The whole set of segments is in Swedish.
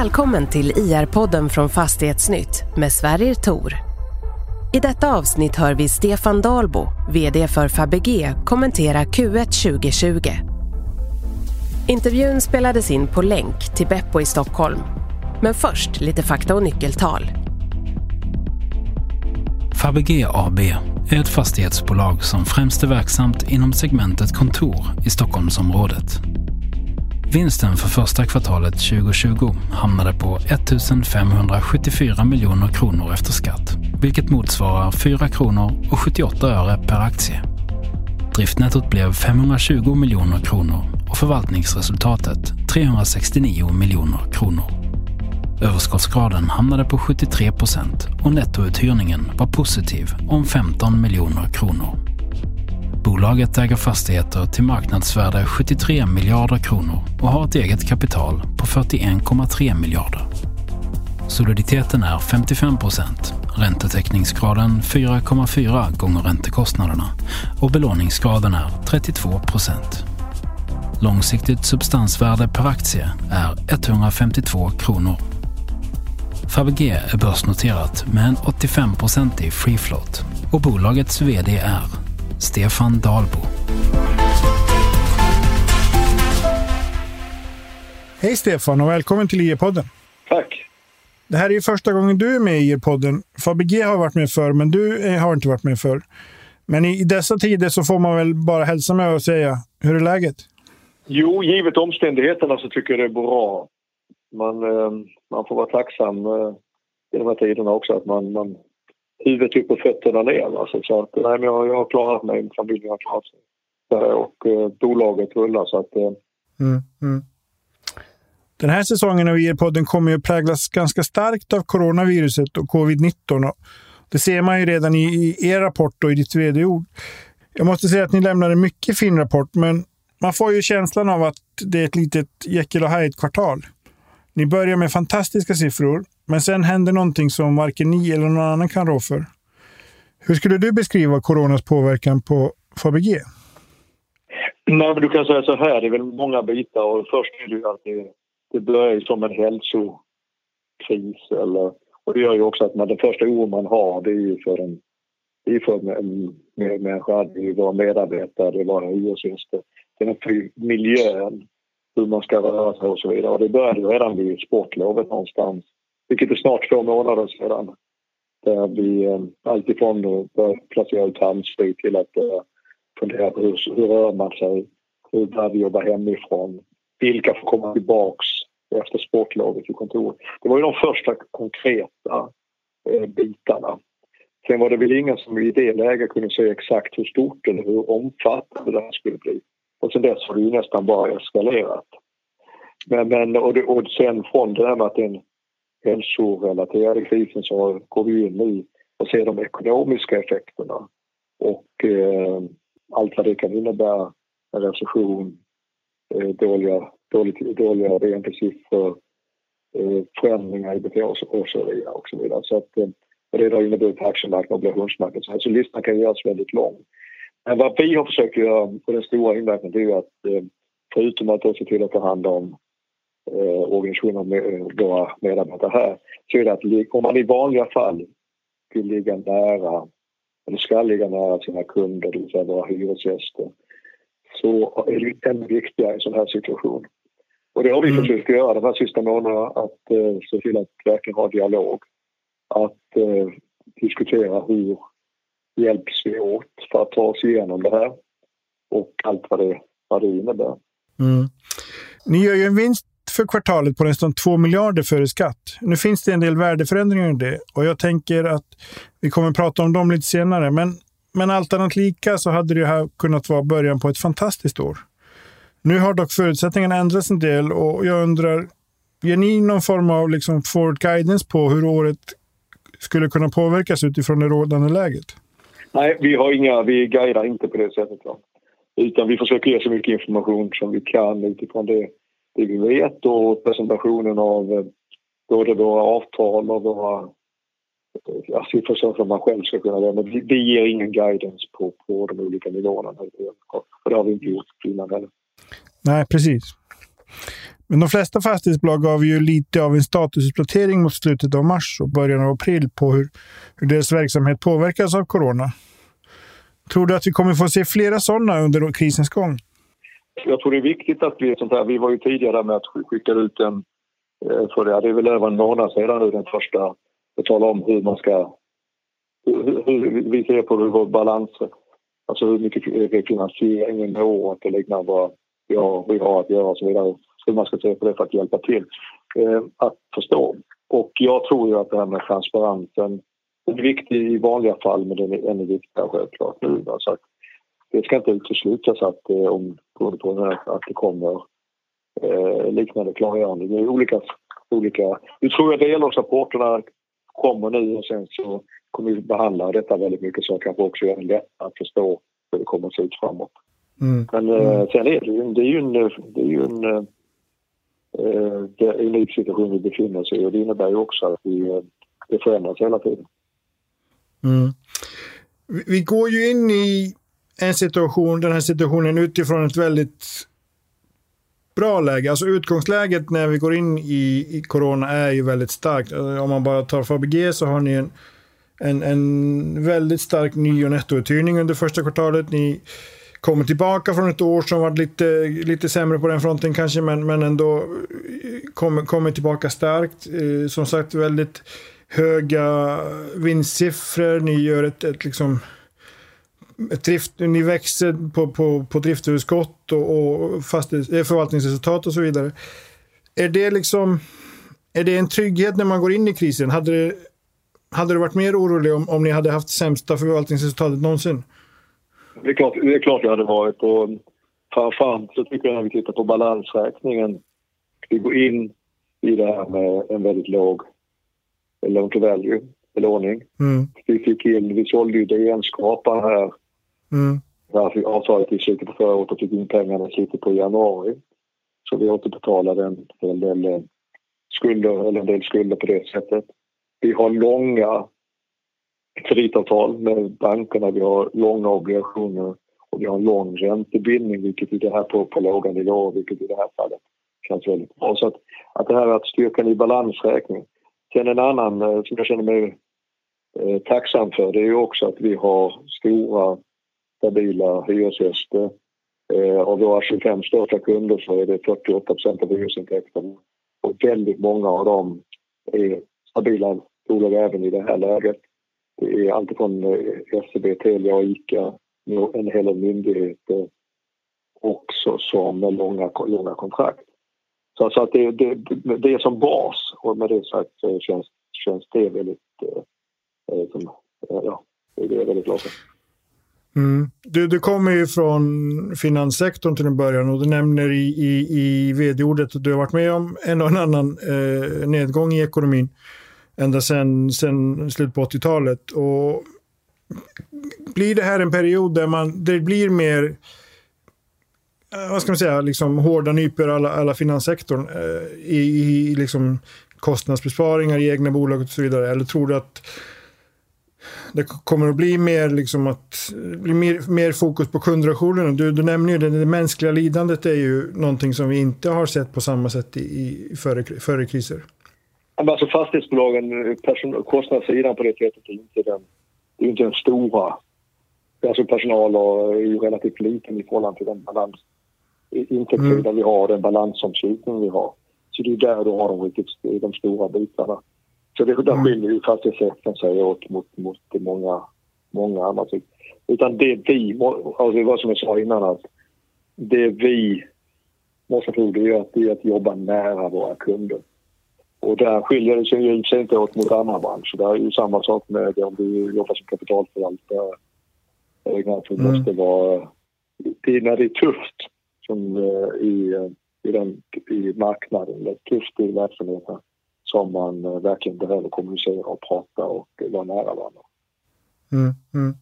Välkommen till IR-podden från Fastighetsnytt med Sverrir Tor. I detta avsnitt hör vi Stefan Dalbo, VD för Fabege, kommentera Q1 2020. Intervjun spelades in på länk till Beppo i Stockholm. Men först lite fakta och nyckeltal. Fabege AB är ett fastighetsbolag som främst är verksamt inom segmentet kontor i Stockholmsområdet. Vinsten för första kvartalet 2020 hamnade på 1 574 miljoner kronor efter skatt, vilket motsvarar 4 kronor och 78 öre per aktie. Driftnettot blev 520 miljoner kronor och förvaltningsresultatet 369 miljoner kronor. Överskottsgraden hamnade på 73 procent och nettouthyrningen var positiv om 15 miljoner kronor. Bolaget äger fastigheter till marknadsvärde 73 miljarder kronor och har ett eget kapital på 41,3 miljarder. Soliditeten är 55 procent, räntetäckningsgraden 4,4 gånger räntekostnaderna och belåningsgraden är 32 procent. Långsiktigt substansvärde per aktie är 152 kronor. Fabege är börsnoterat med en 85-procentig free float och bolagets VD är Stefan Dalbo. Hej Stefan och välkommen till IE-podden. Tack. Det här är ju första gången du är med i IE-podden. Fabege har varit med förr, men du har inte varit med förr. Men i dessa tider så får man väl bara hälsa med och säga, hur är läget? Jo, givet omständigheterna så tycker jag det är bra. Man, eh, man får vara tacksam eh, i de här tiderna också att man, man huvudet upp och fötterna ner. Alltså, så att, nej, men jag, jag har klarat mig, familjen har klarat sig. Eh, och eh, bolaget rullar så att... Eh... Mm, mm. Den här säsongen av IR-podden kommer ju präglas ganska starkt av coronaviruset och covid-19. Det ser man ju redan i, i er rapport och i ditt vd-ord. Jag måste säga att ni lämnar en mycket fin rapport, men man får ju känslan av att det är ett litet Jekyll och Hyde-kvartal. Ni börjar med fantastiska siffror, men sen händer någonting som varken ni eller någon annan kan rå för. Hur skulle du beskriva coronas påverkan på Fabege? Nej, men du kan säga så här, det är väl många bitar. Och först är det ju att det, det börjar som en hälsokris. Eller, och det gör ju också att man, den första oron man har det är ju för en, det är för en, en människa, det är våra medarbetare, det är våra hyresgäster. Det är för miljön, hur man ska röra sig och så vidare. Och det började ju redan vid sportlovet någonstans vilket är snart två månader sedan. Där vi eh, alltifrån började placera ut handsprit till att eh, fundera på hur, hur rör man sig? Hur bör vi jobba hemifrån? Vilka får komma tillbaks efter sportlovet till kontoret? Det var ju de första konkreta eh, bitarna. Sen var det väl ingen som i det läget kunde säga exakt hur stort eller hur omfattande det här skulle bli. Och sen dess har det ju nästan bara eskalerat. Men, men och, det, och sen från det där med att en hälsorelaterade krisen så går vi in i och ser de ekonomiska effekterna och eh, allt vad det kan innebära. En recession, eh, dåliga, dåligt, dåliga BNP-siffror, eh, förändringar i beteende och så vidare. Och så vidare. Så att, eh, och det har inneburit på aktiemarknaden och obligationsmarknaden. Så, alltså, listan kan göras väldigt lång. Men vad vi har försökt göra på den stora inverkan är att eh, förutom att se till att ta hand om eh, organisationer med våra medarbetare här så är det att om man i vanliga fall vill ligga nära eller ska ligga nära sina kunder, det vill säga våra hyresgäster så är det ännu viktigare i en sån här situation. Och det har vi mm. försökt göra de här sista månaderna, att eh, se till att verkligen ha dialog. Att eh, diskutera hur hjälps vi åt för att ta oss igenom det här och allt vad det, vad det innebär. Mm. Ni gör ju en vinst för kvartalet på nästan 2 miljarder före skatt. Nu finns det en del värdeförändringar i det och jag tänker att vi kommer prata om dem lite senare. Men, men allt annat lika så hade det här kunnat vara början på ett fantastiskt år. Nu har dock förutsättningarna ändrats en del och jag undrar, ger ni någon form av liksom forward guidance på hur året skulle kunna påverkas utifrån det rådande läget? Nej, vi har inga, vi guidar inte på det sättet. Va? Utan vi försöker ge så mycket information som vi kan utifrån det det vi vet och presentationen av eh, både våra avtal och våra eh, ja, siffror som man själv ska kunna lämna. Vi, vi ger ingen guidance på, på de olika nivåerna. Och det har vi inte gjort innan heller. Nej, precis. Men de flesta fastighetsbolag gav ju lite av en statusuppdatering mot slutet av mars och början av april på hur, hur deras verksamhet påverkas av corona. Tror du att vi kommer få se flera sådana under krisens gång? Jag tror det är viktigt att vi sånt här. Vi var ju tidigare med att skicka ut en, eh, för det är väl över en månad sedan nu den första, att tala om hur man ska, hur, hur vi ser på vår balans, alltså hur mycket finansieringen når och liknande vad vi har, vi har att göra och så vidare. Hur man ska se på det för att hjälpa till eh, att förstå. Och jag tror ju att det här med transparensen den är viktig i vanliga fall men den är ännu viktigare självklart nu. Så det ska inte uteslutas att, eh, om, på att det kommer eh, liknande klargöranden. Det är olika, olika... Nu tror jag delårsrapporterna kommer nu och sen så kommer vi behandla detta väldigt mycket så kanske också gör det lättare att förstå hur det kommer att se ut framåt. Mm. Men eh, mm. sen är det ju, det är ju en, det är ju en eh, är unik situation vi befinner oss i och det innebär ju också att vi, eh, det förändras hela tiden. Mm. Vi går ju in i en situation, den här situationen utifrån ett väldigt bra läge. Alltså utgångsläget när vi går in i, i corona är ju väldigt starkt. Eh, om man bara tar Fabege så har ni en, en, en väldigt stark ny och nettouthyrning under första kvartalet. Ni kommer tillbaka från ett år som var lite, lite sämre på den fronten kanske, men, men ändå eh, kommer, kommer tillbaka starkt. Eh, som sagt, väldigt höga vinstsiffror. Ni gör ett, ett liksom ett drift, ni växer på, på, på driftöverskott och, och eh, förvaltningsresultat och så vidare. Är det liksom är det en trygghet när man går in i krisen? Hade det, hade du varit mer orolig om, om ni hade haft sämsta förvaltningsresultatet någonsin? Det är klart det, är klart det hade varit. Och framförallt så tycker jag när vi tittar på balansräkningen. Vi går in i det här med en väldigt låg loan to value belåning. Mm. Vi fick in, vi sålde ju DN-skrapan här. Mm. Där avtalet i slutet på förra året och fick in pengarna i slutet på januari. Så vi återbetalade en hel del eh, skulder, eller en del skulder på det sättet. Vi har långa kreditavtal med bankerna, vi har långa obligationer och vi har en lång räntebindning vilket i det här på, på låga nivåer, vilket i det här fallet känns väldigt bra. Så att, att det här är att styrkan i balansräkning. Sen en annan eh, som jag känner mig eh, tacksam för det är ju också att vi har stora stabila hyresgäster. Eh, av våra 25 största kunder så är det 48 procent av hyresintäkterna och väldigt många av dem är stabila bolag även i det här läget. Det är alltifrån eh, SEB, Telia och ICA, en hel del myndigheter också som med långa, långa kontrakt. Så, så att det, det, det är som bas och med det sagt så känns, känns det väldigt, eh, eh som, ja, det är jag väldigt glad för. Mm. Du, du kommer ju från finanssektorn till en början och du nämner i, i, i vd-ordet att du har varit med om en och en annan eh, nedgång i ekonomin ända sedan sen slutet på 80-talet. Och blir det här en period där man, det blir mer eh, vad ska man säga, liksom hårda nypor alla, alla finanssektorn eh, i, i liksom kostnadsbesparingar i egna bolag och så vidare? Eller tror du att det kommer att bli mer, liksom att, bli mer, mer fokus på kundrelationerna? Du, du nämner ju det, det mänskliga lidandet är ju någonting som vi inte har sett på samma sätt i, i före, före kriser. Alltså fastighetsbolagen, person, kostnadssidan på det sättet är inte den, är inte den stora. Alltså personal är ju relativt liten i förhållande till den balans intäktssidan mm. vi har, den balansomslutning vi har. Så det är där du har de riktigt de stora bitarna. Så det, där mm. skiljer ju fastighetssektorn sig åt mot, mot många, många andra. Utan det vi, alltså det var som jag sa innan att det vi måste tro det är att, det är att jobba nära våra kunder. Och där skiljer det sig ju inte åt mot andra branscher. Det är ju samma sak med om du jobbar som kapitalförvaltare. Det mm. måste vara... Det, när det är tufft som eh, i, i, den, i marknaden, det tufft i verksamheten som man eh, verkligen behöver kommunicera och prata och vara nära varandra. Mm, mm.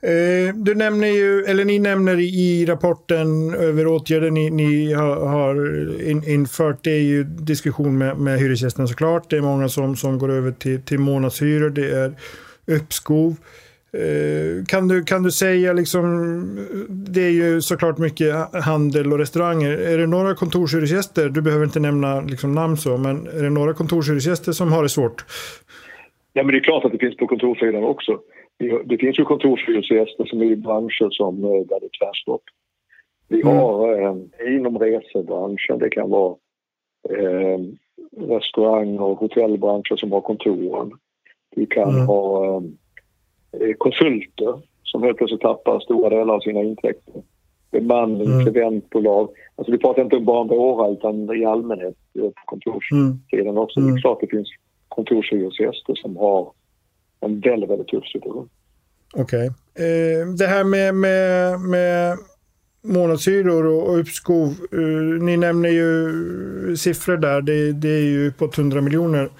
Eh, du nämner ju, eller ni nämner i rapporten över åtgärder ni, ni har, har in, infört, det är ju diskussion med, med hyresgästerna såklart. Det är många som, som går över till, till månadshyror, det är uppskov. Eh, kan du, kan du säga, liksom, det är ju såklart mycket handel och restauranger. Är det några kontorshyresgäster, du behöver inte nämna liksom namn så, men är det några kontorshyresgäster som har det svårt? Ja, men det är klart att det finns på kontorssidan också. Det finns ju kontorshyresgäster som är i branscher som eh, där det är tvärstopp. Vi mm. har eh, inom resebranschen, det kan vara eh, restaurang och hotellbranscher som har kontoren. Vi kan mm. ha eh, konsulter som helt plötsligt tappar stora delar av sina intäkter. Bemannings mm. eventbolag. Alltså vi pratar inte bara om våra utan i allmänhet på kontorssidan mm. också. Det är mm. klart det finns kontorshyresgäster som har en väldigt, väldigt tuff situation. Okej. Okay. Eh, det här med, med, med månadshyror och uppskov. Uh, ni nämner ju siffror där. Det, det är ju på 100 miljoner.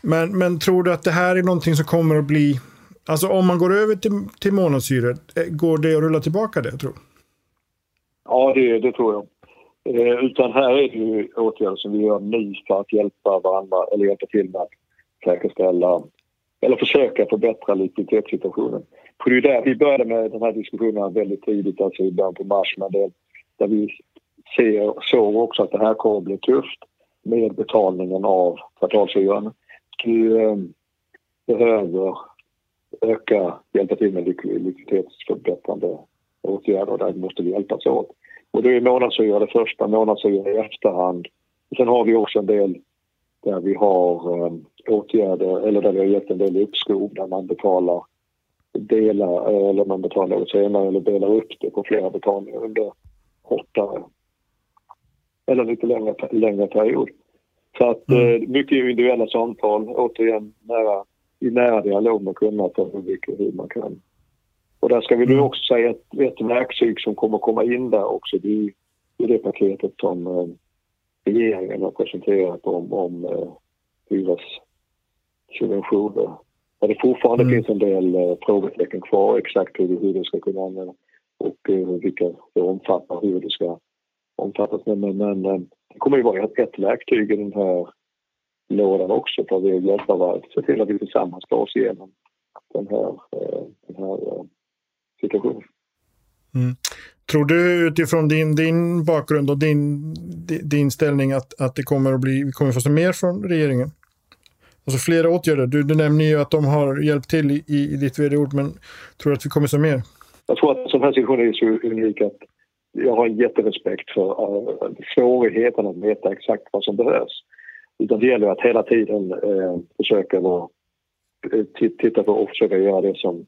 Men, men tror du att det här är någonting som kommer att bli... Alltså om man går över till, till månadshyror, eh, går det att rulla tillbaka det, tror Ja, det, det tror jag. Eh, utan här är det ju åtgärder som vi gör nu för att hjälpa varandra eller hjälpa till med att säkerställa eller försöka förbättra likviditetssituationen. För det är där vi började med den här diskussionen väldigt tidigt, alltså i början på mars, men det, där vi ser, såg också att det här kommer att bli tufft med betalningen av kvartalshyran. Vi eh, behöver öka, hjälpa till med likviditetsförbättrande åtgärder. Där måste vi hjälpas åt. Och det är månadshyra det första, månadshyra i efterhand. Sen har vi också en del där vi har eh, åtgärder, eller där vi har gett en del uppskov där man betalar delar eller man betalar något senare eller delar upp det på flera betalningar under kortare eller lite längre, längre period. Så att mm. eh, mycket individuella samtal, återigen nära, i nära dialog med kunderna för hur, hur man kan. Och där ska vi nu mm. också säga att ett verktyg som kommer komma in där också, det är, det, paketet som eh, regeringen har presenterat om, om eh, hyressubventioner där det fortfarande mm. finns en del eh, frågetecken kvar exakt hur, hur det ska kunna användas och vilka det omfattar, hur det ska omfattas. Men, men, men det kommer ju vara ett, ett verktyg i den här lådan också för att hjälpa varandra. Se till att vi tillsammans tar oss igenom den här, eh, den här eh, situationen. Mm. Tror du utifrån din, din bakgrund och din, din ställning att, att det kommer att bli, vi kommer få se mer från regeringen? Alltså flera åtgärder. Du, du nämner ju att de har hjälpt till i, i ditt vd-ord, men tror du att vi kommer se mer? Jag tror att sån här situation är så unik att jag har en jätterespekt för uh, svårigheten att veta exakt vad som behövs. Utan det gäller att hela tiden uh, försöka vara, uh, titta på och försöka göra det som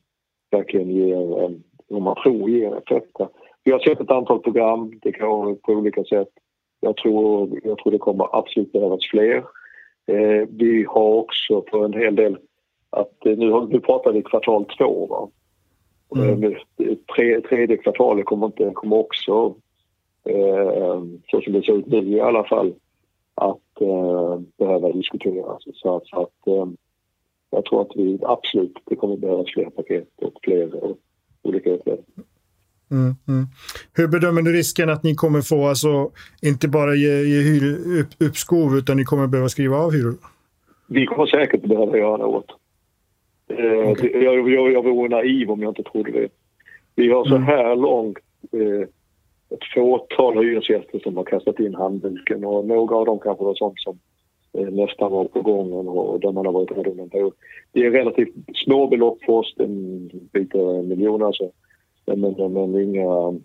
verkligen ger, vad man tror ger effekter. Vi har sett ett antal program, det går på olika sätt. Jag tror, jag tror det kommer absolut behövas fler. Eh, vi har också på en hel del att eh, nu, nu pratar vi kvartal två. Va? Mm. Eh, tre, tredje kvartalet kommer, inte, kommer också, eh, så som det ser ut nu i alla fall, att eh, behöva diskuteras. Så, att, så att eh, jag tror att vi absolut, det kommer behövas fler paket och fler och olika åtgärder. Mm, mm. Hur bedömer du risken att ni kommer få, alltså, inte bara ge, ge hyr, upp, uppskov, utan ni kommer behöva skriva av hyror? Vi kommer säkert behöva göra något. Eh, okay. jag, jag, jag vore naiv om jag inte trodde det. Vi har så mm. här långt eh, ett fåtal hyresgäster som har kastat in handduken och några av dem kanske var sånt som eh, nästan var på gången och där man har varit rädd om en Det är relativt små belopp för oss, en bit över en miljon alltså men, men, men inga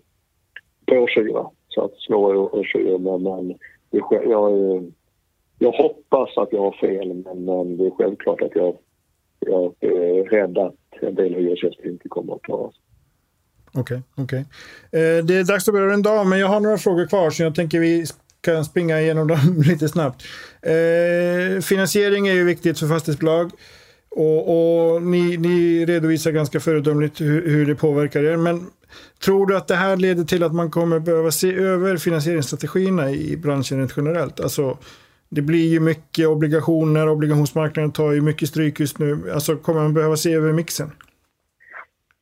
påkyla. Så att små årkyla. Men, men jag, jag, jag hoppas att jag har fel, men, men det är självklart att jag, jag är rädd att en del hyresgäster inte kommer att klara sig. Okej, okay, okay, eh, det är dags att börja en dag, men jag har några frågor kvar så jag tänker vi kan springa igenom dem lite snabbt. Eh, finansiering är ju viktigt för fastighetsbolag. Och, och ni, ni, redovisar ganska föredömligt hur, hur, det påverkar er. Men tror du att det här leder till att man kommer behöva se över finansieringsstrategierna i branschen rent generellt? Alltså, det blir ju mycket obligationer, obligationsmarknaden tar ju mycket stryk just nu. Alltså, kommer man behöva se över mixen?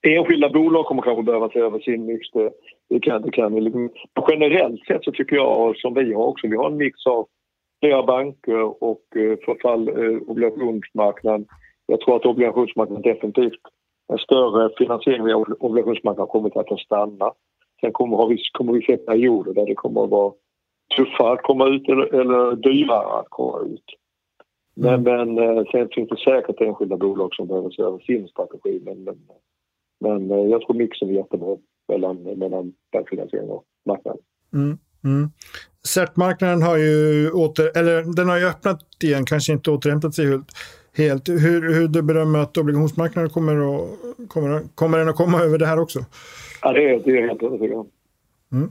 Enskilda bolag kommer kanske behöva se över sin mix. Det, det kan, det kan. Generellt sett så tycker jag, som vi har också, vi har en mix av flera banker och eh, förfall, eh, obligationsmarknaden jag tror att obligationsmarknaden definitivt en större finansiering via obligationsmarknaden kommit att stanna. Sen kommer, vi, kommer vi se perioder där det kommer att vara tuffare att komma ut eller, eller dyrare att komma ut. Men, mm. men eh, sen finns det säkert enskilda bolag som behöver se över sin strategi. Men, men, men eh, jag tror mixen är jättebra mellan, mellan bankfinansiering och marknaden. Mm. Mm. CERT-marknaden har ju åter, eller den har ju öppnat igen, kanske inte återhämtat sig helt. helt. Hur, hur du bedömer att obligationsmarknaden kommer att, kommer, kommer den att komma över det här också? Ja, det är, det är helt övertygad om. Mm.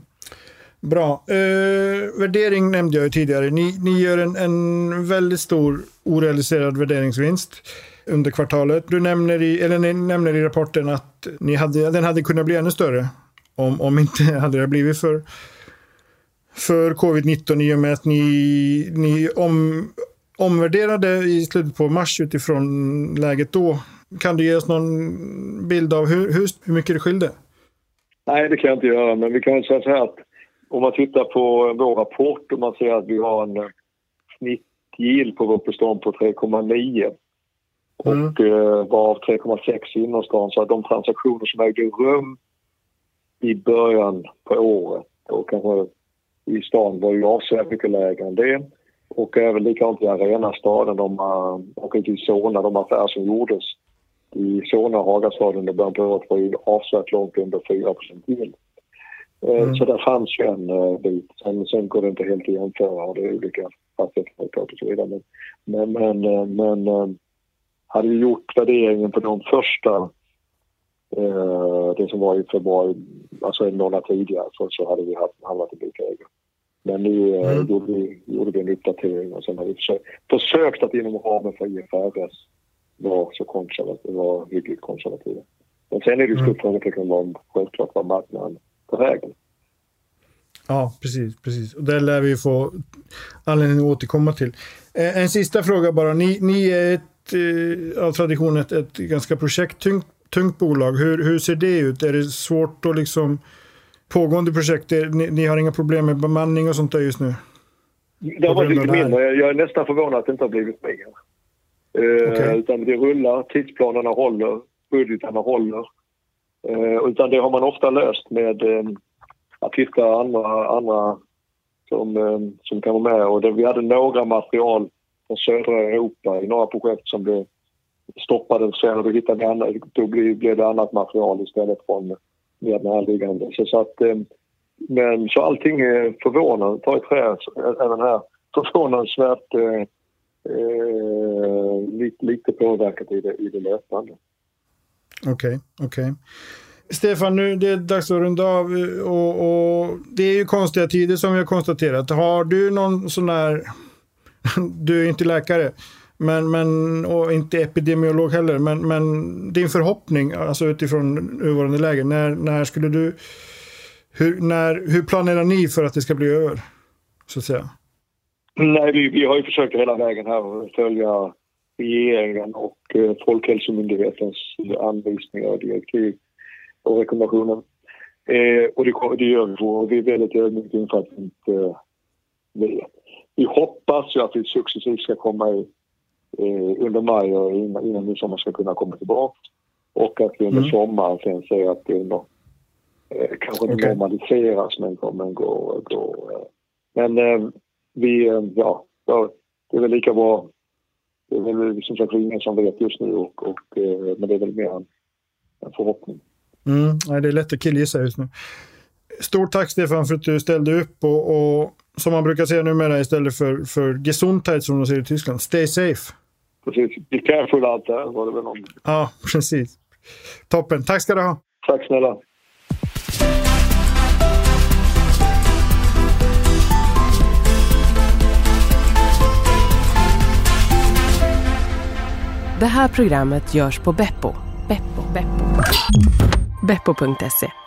Bra. Eh, värdering nämnde jag ju tidigare. Ni, ni gör en, en väldigt stor orealiserad värderingsvinst under kvartalet. Du nämner i, eller ni nämner i rapporten att ni hade, den hade kunnat bli ännu större om, om inte hade det blivit för, för covid-19 i och med att ni, ni om, omvärderade i slutet på mars utifrån läget då. Kan du ge oss någon bild av hur, hur, hur mycket det skilde? Nej, det kan jag inte göra, men vi kan säga så här att om man tittar på vår rapport och man ser att vi har en snittgill på vårt bestånd på 3,9 mm. och eh, varav 3,6 i innerstan. Så att de transaktioner som ägde rum i början på året och kanske i stan var ju avsevärt mycket lägre än det. Och även likadant i Arenastaden de, och i Solna, de affärer som gjordes i Solna och Hagastaden i början på året var ju avsevärt långt under 4 yield. Eh, mm. Så där fanns ju en uh, bit. Sen, sen går det inte helt att jämföra det är olika fastighetsföretag och så vidare. Men, men, men, men hade vi gjort värderingen på de första, det som var i februari, alltså en månad tidigare, så, så hade vi haft, hamnat i lika läge. Men nu mm. gjorde, vi, gjorde vi en uppdatering och sen har vi försökt, försökt att inom ramen för IFRS vara så konservativa, vara hyggligt konservativa. Men sen är det ju stort frågetecken om självklart vad marknaden på vägen. Ja, precis. precis. Och det lär vi få anledning att återkomma till. Eh, en sista fråga bara. Ni, ni är ett, eh, av tradition ett, ett ganska projekttungt tungt bolag. Hur, hur ser det ut? Är det svårt att liksom... Pågående projekt, ni, ni har inga problem med bemanning och sånt där just nu? Det har varit lite mindre. Jag är nästan förvånad att det inte har blivit mer. Eh, okay. Utan det rullar, tidsplanerna håller, budgetarna håller. Eh, utan det har man ofta löst med eh, att hitta andra, andra som, eh, som kan vara med. Och det, vi hade några material från södra Europa i några projekt som blev stoppade sen och då, hittade annat, då blev, blev det annat material istället från mer närliggande. Så, så att, eh, men så allting eh, är förvånande, ta i trä även här, förvånansvärt eh, eh, lite, lite påverkat i det, i det löpande. Okej, okay, okej. Okay. Stefan, nu det är dags att runda av eh, och, och, det är ju konstiga tider som vi har konstaterat. Har du någon sån där, du är inte läkare, men, men, och inte epidemiolog heller, men, men din förhoppning, alltså utifrån nuvarande läge, när, när skulle du, hur, när, hur planerar ni för att det ska bli över? Så att säga. Nej, vi, vi har ju försökt hela vägen här att följa regeringen och eh, Folkhälsomyndighetens anvisningar och direktiv och rekommendationer. Eh, och det, det gör vi och vi är väldigt ödmjuka inför att vi inte eh, vet. Vi hoppas ju att vi successivt ska komma i, eh, under maj och innan, innan midsommar ska kunna komma tillbaka. Och att vi under mm. sommaren sen ser att det no, eh, kanske inte okay. normaliseras men kommer gå... gå eh. Men eh, vi, eh, ja, det är väl lika bra. Det är väl som sagt ingen som vet just nu och, och eh, men det är väl mer en, en förhoppning. Mm, det är lätt att killgissa just nu. Stort tack Stefan för att du ställde upp och, och som man brukar säga numera istället för, för Gesundheit som de säger i Tyskland, stay safe. Precis, be careful out there var det väl någon. Ja, precis. Toppen, tack ska du ha. Tack snälla. Det här programmet görs på Beppo. Beppo. Beppo. Beppo.se